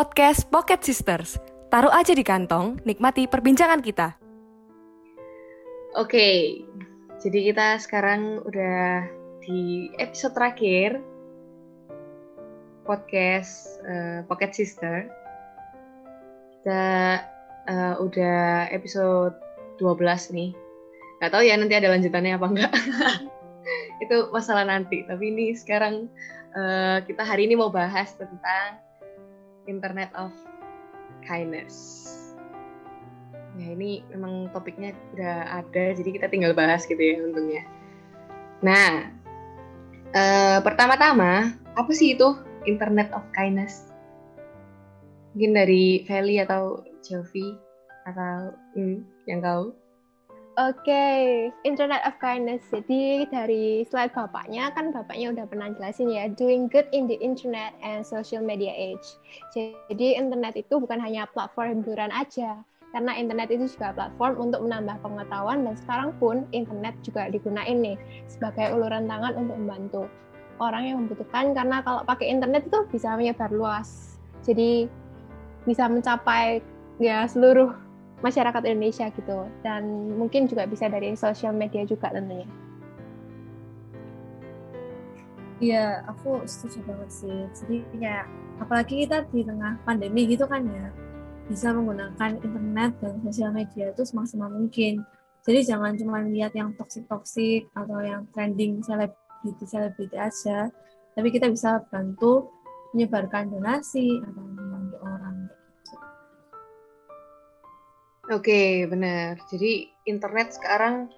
podcast Pocket Sisters. Taruh aja di kantong, nikmati perbincangan kita. Oke, jadi kita sekarang udah di episode terakhir podcast uh, Pocket Sister. Kita uh, udah episode 12 nih. Gak tahu ya nanti ada lanjutannya apa enggak. Itu masalah nanti. Tapi ini sekarang uh, kita hari ini mau bahas tentang Internet of Kindness. Ya ini memang topiknya udah ada, jadi kita tinggal bahas gitu ya untungnya. Nah, uh, pertama-tama apa sih itu Internet of Kindness? Mungkin dari Feli atau Jovi atau hmm, yang tahu? Oke, okay. Internet of Kindness. Jadi dari slide bapaknya kan bapaknya udah pernah jelasin ya, doing good in the internet and social media age. Jadi internet itu bukan hanya platform hiburan aja, karena internet itu juga platform untuk menambah pengetahuan dan sekarang pun internet juga digunain nih sebagai uluran tangan untuk membantu orang yang membutuhkan karena kalau pakai internet itu bisa menyebar luas. Jadi bisa mencapai ya seluruh masyarakat Indonesia gitu dan mungkin juga bisa dari sosial media juga tentunya. Iya, aku setuju banget sih. Jadi kayak apalagi kita di tengah pandemi gitu kan ya, bisa menggunakan internet dan sosial media itu semaksimal mungkin. Jadi jangan cuma lihat yang toksik-toksik atau yang trending selebriti-selebriti aja, tapi kita bisa bantu menyebarkan donasi atau Oke, benar. Jadi internet sekarang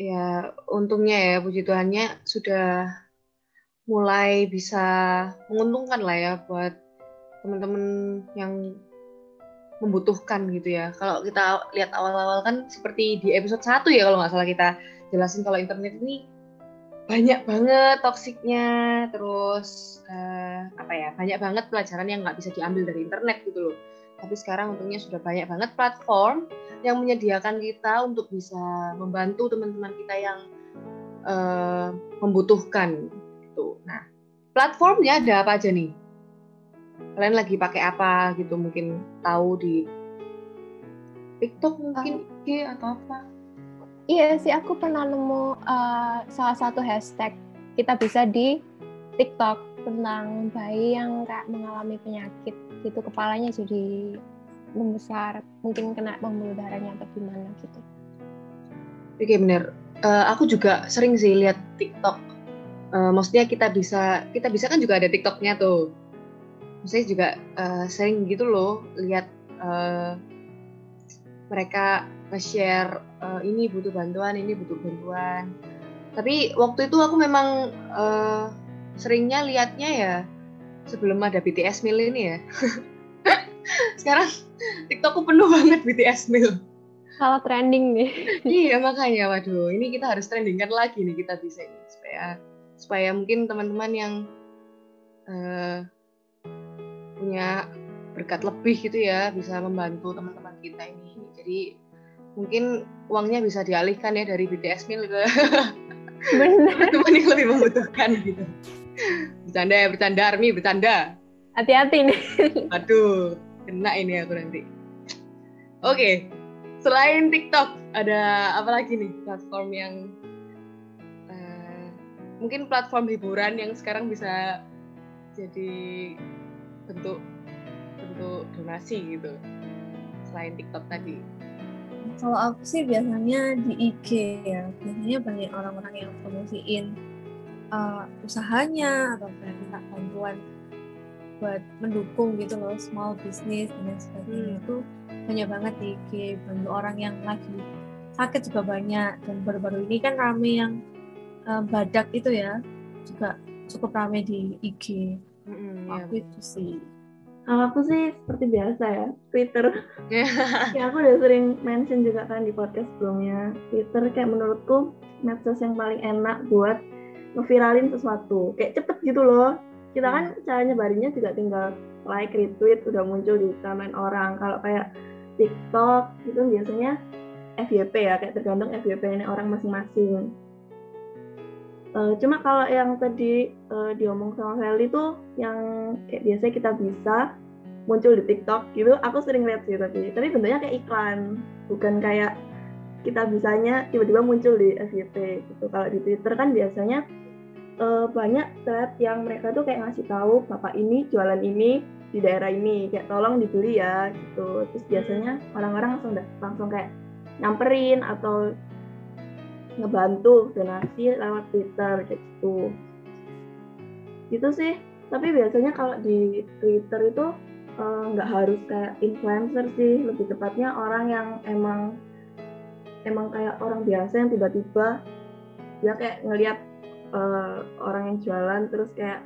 ya untungnya ya puji Tuhannya sudah mulai bisa menguntungkan lah ya buat teman-teman yang membutuhkan gitu ya. Kalau kita lihat awal-awal kan seperti di episode 1 ya kalau nggak salah kita jelasin kalau internet ini banyak banget toksiknya, terus uh, apa ya banyak banget pelajaran yang nggak bisa diambil dari internet gitu loh tapi sekarang untungnya sudah banyak banget platform yang menyediakan kita untuk bisa membantu teman-teman kita yang uh, membutuhkan gitu. Nah, platformnya ada apa aja nih? Kalian lagi pakai apa gitu? Mungkin tahu di TikTok mungkin IG atau apa? Iya sih, aku pernah nemu uh, salah satu hashtag kita bisa di TikTok tentang bayi yang kayak mengalami penyakit gitu kepalanya jadi membesar mungkin kena pembuluh darahnya atau gimana gitu. Oke benar uh, aku juga sering sih lihat TikTok. Uh, maksudnya kita bisa kita bisa kan juga ada TikToknya tuh. Saya juga uh, sering gitu loh lihat uh, mereka nge-share uh, ini butuh bantuan ini butuh bantuan. Tapi waktu itu aku memang uh, seringnya liatnya ya sebelum ada BTS Mil ini ya. Sekarang TikTokku penuh banget BTS Mil. Salah trending nih. iya makanya, waduh, ini kita harus trendingkan lagi nih kita bisa ini supaya supaya mungkin teman-teman yang uh, punya berkat lebih gitu ya bisa membantu teman-teman kita ini. Jadi mungkin uangnya bisa dialihkan ya dari BTS Mil ke teman-teman yang lebih membutuhkan gitu bercanda ya bercanda Armi bercanda. Hati-hati nih. Aduh kena ini aku nanti. Oke okay. selain TikTok ada apa lagi nih? Platform yang uh, mungkin platform hiburan yang sekarang bisa jadi bentuk bentuk donasi gitu selain TikTok tadi. Kalau aku sih biasanya di IG ya. Biasanya banyak orang-orang yang promosiin uh, usahanya atau minta bantuan buat mendukung gitu loh small business dan sebagainya. Hmm. itu banyak banget di IG bantu orang yang lagi sakit juga banyak. Dan baru-baru ini kan rame yang uh, badak itu ya juga cukup rame di IG hmm, aku ya. itu sih. Kalau aku sih seperti biasa ya Twitter. Ya aku udah sering mention juga kan di podcast sebelumnya. Twitter kayak menurutku medsos yang paling enak buat ngeviralin sesuatu. Kayak cepet gitu loh. Kita kan hmm. cara nyebarinnya juga tinggal like retweet udah muncul di timeline orang. Kalau kayak TikTok itu biasanya FYP ya kayak tergantung FYP ini orang masing-masing. Uh, cuma kalau yang tadi uh, diomong sama Feli tuh yang kayak biasa kita bisa muncul di TikTok gitu aku sering lihat sih tapi tapi bentuknya kayak iklan bukan kayak kita bisanya tiba-tiba muncul di FYP gitu. Kalau di Twitter kan biasanya uh, banyak thread yang mereka tuh kayak ngasih tahu bapak ini jualan ini di daerah ini kayak tolong dibeli ya gitu. Terus biasanya orang-orang langsung langsung kayak nyamperin atau ngebantu donasi lewat Twitter gitu. Gitu sih. Tapi biasanya kalau di Twitter itu eh, nggak uh, harus kayak influencer sih. Lebih tepatnya orang yang emang emang kayak orang biasa yang tiba-tiba dia kayak ngelihat uh, orang yang jualan terus kayak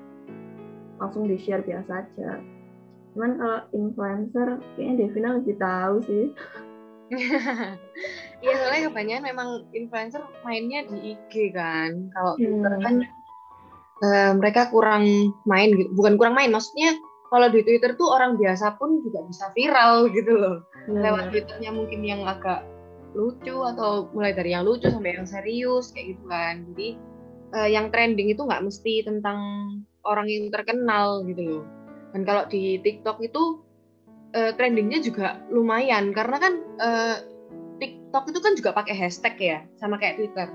langsung di share biasa aja cuman kalau influencer kayaknya Devina lebih tahu sih Iya soalnya kebanyakan memang influencer mainnya di IG kan. Kalau Twitter hmm. kan uh, mereka kurang main gitu. Bukan kurang main, maksudnya kalau di Twitter tuh orang biasa pun juga bisa viral gitu loh. Hmm. Lewat Twitternya mungkin yang agak lucu atau mulai dari yang lucu sampai yang serius kayak gitu kan. Jadi uh, yang trending itu nggak mesti tentang orang yang terkenal gitu loh. Dan kalau di TikTok itu uh, trendingnya juga lumayan karena kan uh, TikTok itu kan juga pakai hashtag ya sama kayak Twitter.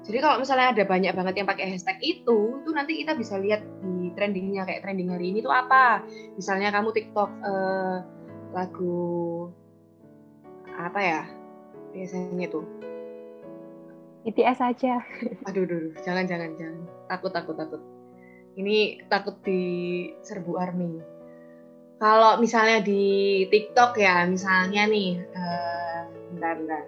Jadi kalau misalnya ada banyak banget yang pakai hashtag itu, itu nanti kita bisa lihat di trendingnya kayak trending hari ini tuh apa. Misalnya kamu TikTok uh, lagu apa ya biasanya tuh BTS aja. Aduh, aduh, jangan, jangan, jangan. Takut, takut, takut. Ini takut di serbu army. Kalau misalnya di TikTok ya misalnya nih uh, bentar bentar.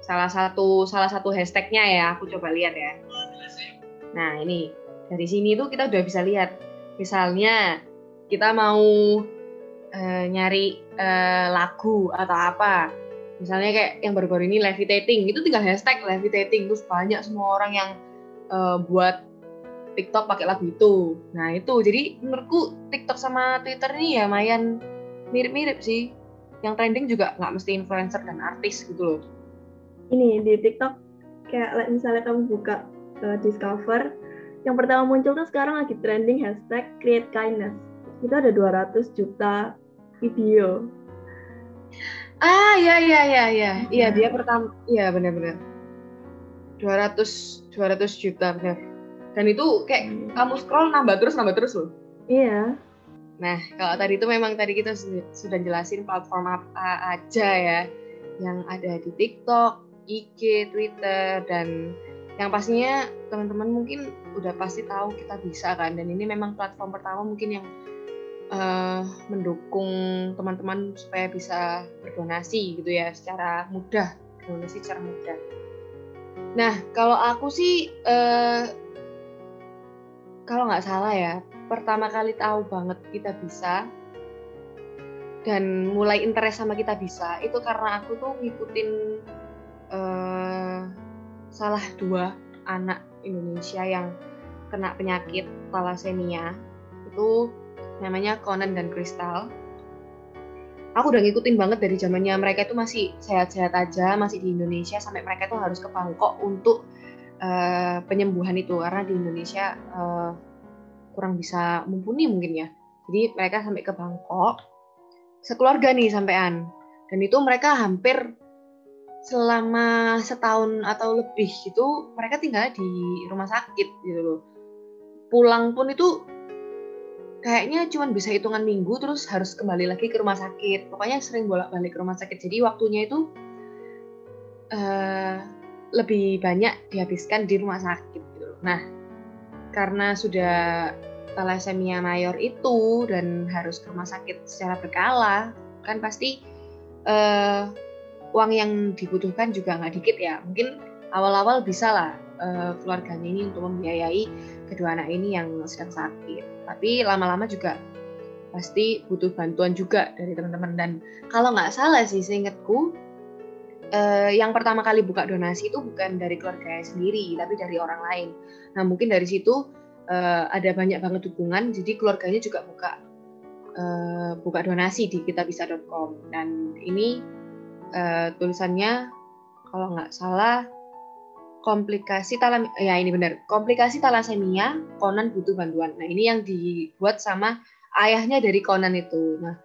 Salah satu salah satu hashtagnya ya aku coba lihat ya. Nah ini. Dari sini tuh kita udah bisa lihat. Misalnya kita mau uh, nyari uh, lagu atau apa misalnya kayak yang baru-baru ini levitating itu tinggal hashtag levitating terus banyak semua orang yang uh, buat TikTok pakai lagu itu. Nah itu jadi menurutku TikTok sama Twitter ini ya lumayan mirip-mirip sih. Yang trending juga nggak mesti influencer dan artis gitu loh. Ini di TikTok kayak misalnya kamu buka uh, Discover, yang pertama muncul tuh sekarang lagi trending hashtag create kindness. Itu ada 200 juta video. Ah ya ya ya ya. Iya dia pertama. Iya benar-benar. 200 200 juta benar dan itu kayak hmm. kamu scroll nambah terus nambah terus loh iya nah kalau tadi itu memang tadi kita sudah jelasin platform apa aja ya yang ada di TikTok, IG, Twitter dan yang pastinya teman-teman mungkin udah pasti tahu kita bisa kan dan ini memang platform pertama mungkin yang uh, mendukung teman-teman supaya bisa berdonasi gitu ya secara mudah berdonasi secara mudah. Nah kalau aku sih uh, kalau nggak salah ya pertama kali tahu banget kita bisa dan mulai interest sama kita bisa itu karena aku tuh ngikutin uh, salah dua anak Indonesia yang kena penyakit thalassemia itu namanya Conan dan Crystal aku udah ngikutin banget dari zamannya mereka itu masih sehat-sehat aja masih di Indonesia sampai mereka tuh harus ke Bangkok untuk uh, penyembuhan itu karena di Indonesia uh, kurang bisa mumpuni mungkin ya. Jadi mereka sampai ke Bangkok sekeluarga nih sampean. Dan itu mereka hampir selama setahun atau lebih gitu mereka tinggal di rumah sakit gitu loh. Pulang pun itu kayaknya cuma bisa hitungan minggu terus harus kembali lagi ke rumah sakit. Pokoknya sering bolak-balik ke rumah sakit. Jadi waktunya itu uh, lebih banyak dihabiskan di rumah sakit gitu. Nah, karena sudah thalassemia mayor itu dan harus ke rumah sakit secara berkala, kan pasti uh, uang yang dibutuhkan juga nggak dikit ya. Mungkin awal-awal bisa lah uh, keluarganya ini untuk membiayai kedua anak ini yang sedang sakit. Tapi lama-lama juga pasti butuh bantuan juga dari teman-teman dan kalau nggak salah sih seingatku uh, yang pertama kali buka donasi itu bukan dari keluarga sendiri, tapi dari orang lain. Nah, mungkin dari situ uh, ada banyak banget dukungan, jadi keluarganya juga buka uh, buka donasi di kitabisa.com. Dan ini uh, tulisannya kalau nggak salah komplikasi talam ya ini benar komplikasi talasemia Conan butuh bantuan. Nah ini yang dibuat sama ayahnya dari Conan itu. Nah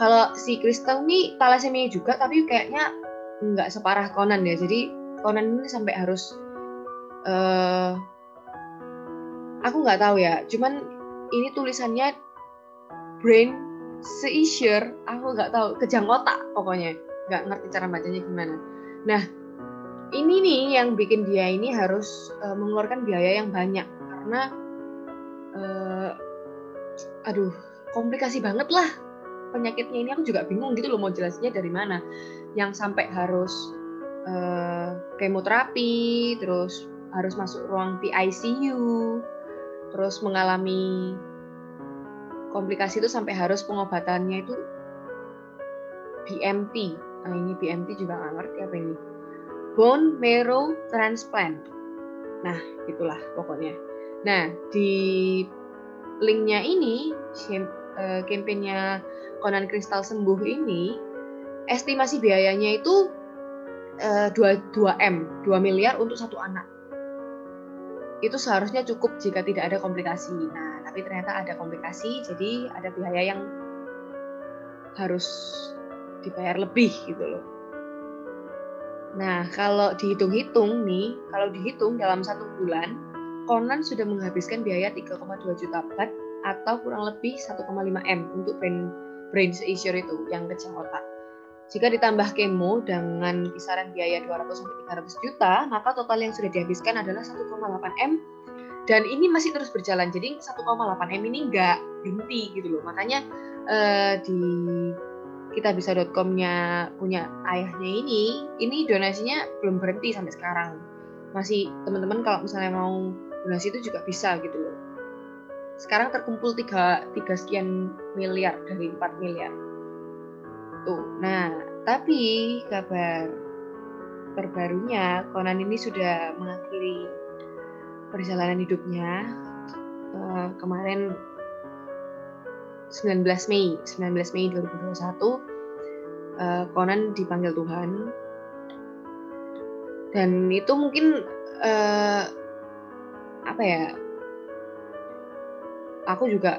kalau si Crystal nih thalassemia juga tapi kayaknya nggak separah Conan ya jadi Conan ini sampai harus uh, aku nggak tahu ya cuman ini tulisannya brain seizure aku nggak tahu kejang otak pokoknya nggak ngerti cara bacanya gimana nah ini nih yang bikin dia ini harus uh, mengeluarkan biaya yang banyak karena uh, aduh komplikasi banget lah. Penyakitnya ini aku juga bingung gitu loh mau jelasnya dari mana. Yang sampai harus uh, kemoterapi terus harus masuk ruang PICU terus mengalami komplikasi itu sampai harus pengobatannya itu BMT nah ini BMT juga nggak ngerti apa ini bone marrow transplant. Nah itulah pokoknya. Nah di linknya ini kampanyenya Conan Kristal sembuh ini estimasi biayanya itu uh, 2, 2 M 2 miliar untuk satu anak. Itu seharusnya cukup jika tidak ada komplikasi. Nah tapi ternyata ada komplikasi jadi ada biaya yang harus dibayar lebih gitu loh nah kalau dihitung-hitung nih kalau dihitung dalam satu bulan Conan sudah menghabiskan biaya 3,2 juta bat atau kurang lebih 1,5 M untuk brain, brain seizure itu yang kecil otak. Jika ditambah kemo dengan kisaran biaya 200 300 juta, maka total yang sudah dihabiskan adalah 1,8 M dan ini masih terus berjalan. Jadi 1,8 M ini nggak berhenti gitu loh. Makanya eh, di kita bisa.com-nya punya ayahnya ini, ini donasinya belum berhenti sampai sekarang. Masih teman-teman kalau misalnya mau donasi itu juga bisa gitu loh sekarang terkumpul tiga, tiga sekian miliar dari 4 miliar. Tuh, nah tapi kabar terbarunya Conan ini sudah mengakhiri perjalanan hidupnya uh, kemarin 19 Mei 19 Mei 2021 uh, Conan dipanggil Tuhan. Dan itu mungkin uh, apa ya aku juga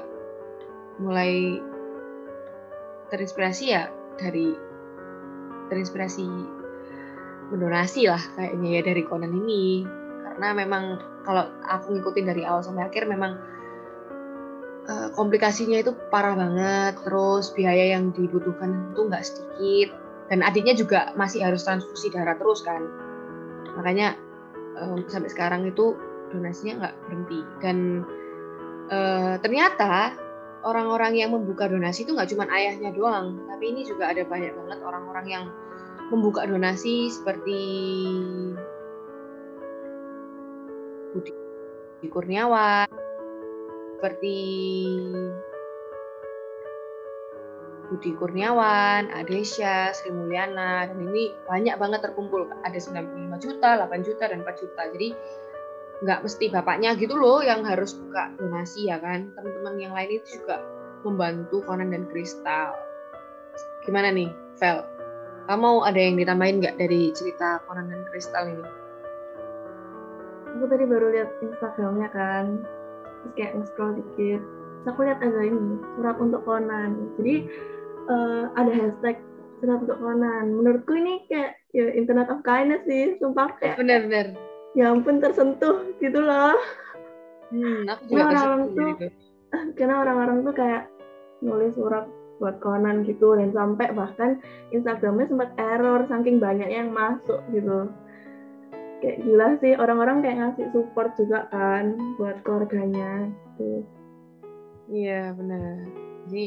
mulai terinspirasi ya dari terinspirasi mendonasi lah kayaknya ya dari Conan ini. Karena memang kalau aku ngikutin dari awal sampai akhir memang uh, komplikasinya itu parah banget terus biaya yang dibutuhkan itu nggak sedikit dan adiknya juga masih harus transfusi darah terus kan. Makanya um, sampai sekarang itu donasinya nggak berhenti. Dan uh, ternyata orang-orang yang membuka donasi itu nggak cuma ayahnya doang, tapi ini juga ada banyak banget orang-orang yang membuka donasi seperti Budi Kurniawan, seperti Budi Kurniawan, Adesya, Sri Mulyana, dan ini banyak banget terkumpul. Ada 95 juta, 8 juta, dan 4 juta. Jadi nggak mesti bapaknya gitu loh yang harus buka donasi ya kan? Teman-teman yang lain itu juga membantu Conan dan Kristal. Gimana nih Vel? Kamu ada yang ditambahin nggak dari cerita Conan dan Kristal ini? Aku tadi baru lihat Instagramnya kan terus kayak nge-scroll dikit. Terus aku lihat ada ini surat untuk Conan jadi uh, ada hashtag surat untuk Conan menurutku ini kayak ya Internet of Kindness sih. Sumpah kayak bener-bener. Ya ampun tersentuh gitu loh. Hmm, aku juga orang-orang tuh gitu. karena orang-orang tuh kayak nulis surat buat Conan gitu dan sampai bahkan Instagramnya sempat error saking banyak yang masuk gitu kayak gila sih. Orang-orang kayak ngasih support juga kan buat keluarganya gitu. Iya benar. Jadi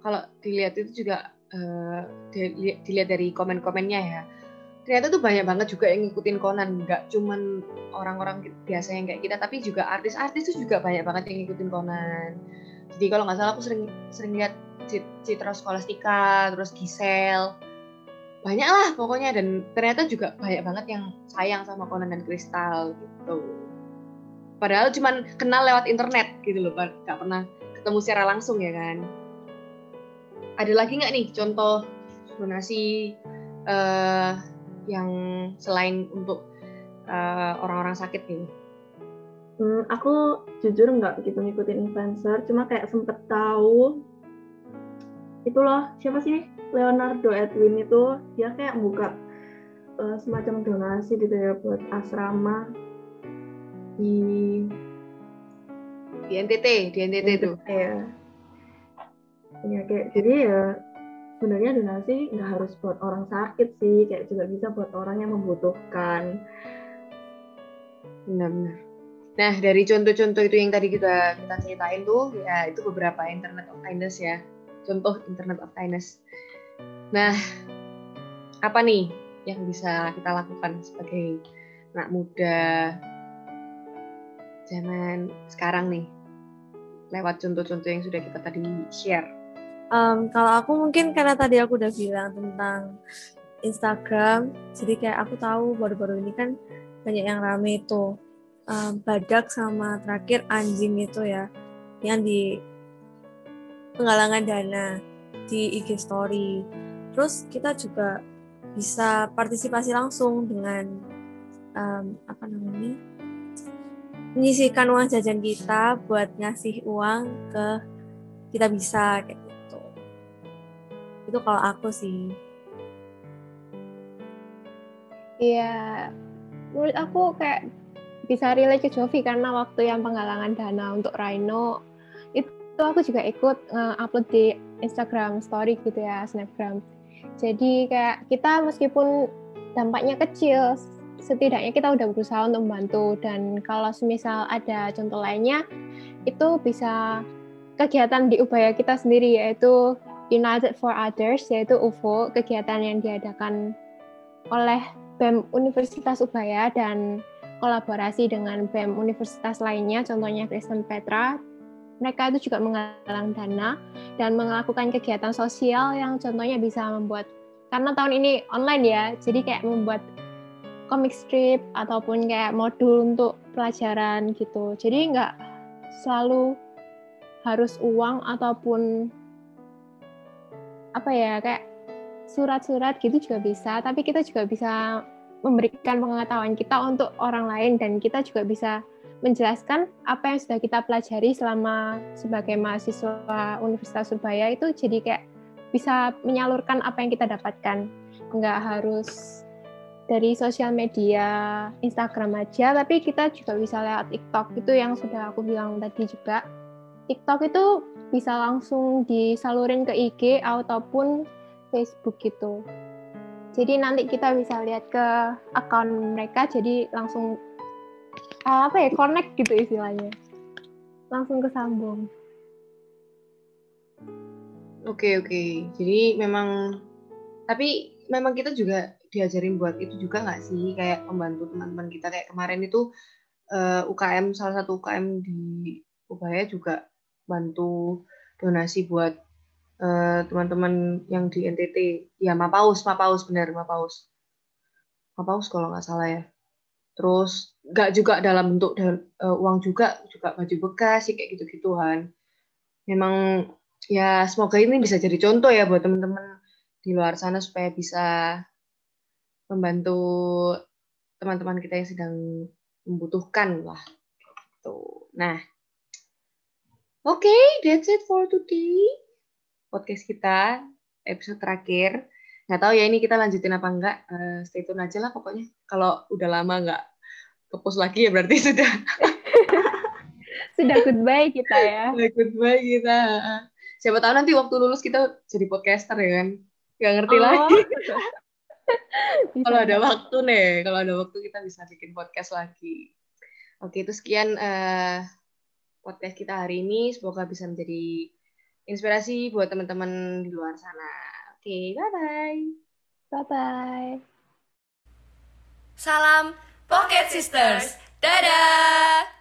kalau dilihat itu juga uh, dilihat dari komen-komennya ya. Ternyata tuh banyak banget juga yang ngikutin Conan. Nggak cuman orang-orang biasa yang kayak kita tapi juga artis-artis tuh juga banyak banget yang ngikutin Conan. Jadi kalau nggak salah aku sering sering lihat Citra Scholastika terus Gisel banyak lah pokoknya dan ternyata juga banyak banget yang sayang sama Conan dan Kristal gitu. Padahal cuman kenal lewat internet gitu loh nggak pernah ketemu secara langsung ya kan? Ada lagi nggak nih contoh donasi uh, yang selain untuk uh, orang-orang sakit nih? Hmm, aku jujur nggak begitu ngikutin influencer, cuma kayak sempet tahu itu loh siapa sih Leonardo Edwin itu dia kayak buka uh, semacam donasi gitu ya buat asrama di di NTT di NTT itu ya ya kayak jadi ya sebenarnya donasi nggak harus buat orang sakit sih kayak juga bisa buat orang yang membutuhkan. Benar-benar. Nah dari contoh-contoh itu yang tadi kita kita ceritain tuh ya itu beberapa internet of kindness ya. Contoh internet of kindness nah apa nih yang bisa kita lakukan sebagai anak muda zaman sekarang nih? Lewat contoh-contoh yang sudah kita tadi share. Um, kalau aku mungkin karena tadi aku udah bilang tentang Instagram, jadi kayak aku tahu baru-baru ini kan banyak yang rame itu. Um, badak sama terakhir anjing itu ya, yang di penggalangan dana di IG Story. Terus kita juga bisa partisipasi langsung dengan um, apa namanya menyisihkan uang jajan kita buat ngasih uang ke kita bisa kayak itu kalau aku sih. Iya. Menurut aku kayak bisa relate ke Jovi karena waktu yang penggalangan dana untuk Rhino itu aku juga ikut upload di Instagram story gitu ya Snapgram jadi kayak kita meskipun dampaknya kecil setidaknya kita udah berusaha untuk membantu. Dan kalau semisal ada contoh lainnya itu bisa kegiatan di Ubaya kita sendiri yaitu United for Others yaitu UFO kegiatan yang diadakan oleh BEM Universitas Ubaya dan kolaborasi dengan BEM Universitas lainnya contohnya Kristen Petra mereka itu juga menggalang dana dan melakukan kegiatan sosial yang contohnya bisa membuat karena tahun ini online ya jadi kayak membuat comic strip ataupun kayak modul untuk pelajaran gitu. Jadi nggak selalu harus uang ataupun apa ya kayak surat-surat gitu juga bisa tapi kita juga bisa memberikan pengetahuan kita untuk orang lain dan kita juga bisa menjelaskan apa yang sudah kita pelajari selama sebagai mahasiswa Universitas Surabaya itu jadi kayak bisa menyalurkan apa yang kita dapatkan. Nggak harus dari sosial media Instagram aja tapi kita juga bisa lewat TikTok. Itu yang sudah aku bilang tadi juga. TikTok itu bisa langsung disalurin ke IG ataupun Facebook gitu. Jadi nanti kita bisa lihat ke akun mereka, jadi langsung apa ya connect gitu istilahnya, langsung kesambung. Oke oke, jadi memang tapi memang kita juga diajarin buat itu juga nggak sih kayak membantu teman-teman kita kayak kemarin itu uh, eh, UKM salah satu UKM di Ubaya juga bantu donasi buat uh, teman-teman yang di NTT. Ya, Mapaus, Mapaus benar, Mapaus. Mapaus kalau nggak salah ya. Terus nggak juga dalam bentuk uh, uang juga, juga baju bekas sih kayak gitu-gituan. Memang ya semoga ini bisa jadi contoh ya buat teman-teman di luar sana supaya bisa membantu teman-teman kita yang sedang membutuhkan lah. Gitu. Nah, Oke, okay, that's it for today. Podcast kita, episode terakhir. Nggak tahu ya ini kita lanjutin apa enggak. Uh, stay tune aja lah pokoknya. Kalau udah lama nggak kepus lagi ya berarti sudah. sudah goodbye kita ya. Sudah goodbye kita. Siapa tahu nanti waktu lulus kita jadi podcaster ya kan. Nggak ngerti oh. lagi. kalau ada waktu nih, kalau ada waktu kita bisa bikin podcast lagi. Oke, itu sekian uh, podcast kita hari ini. Semoga bisa menjadi inspirasi buat teman-teman di luar sana. Oke, bye-bye. Bye-bye. Salam Pocket Sisters. Dadah!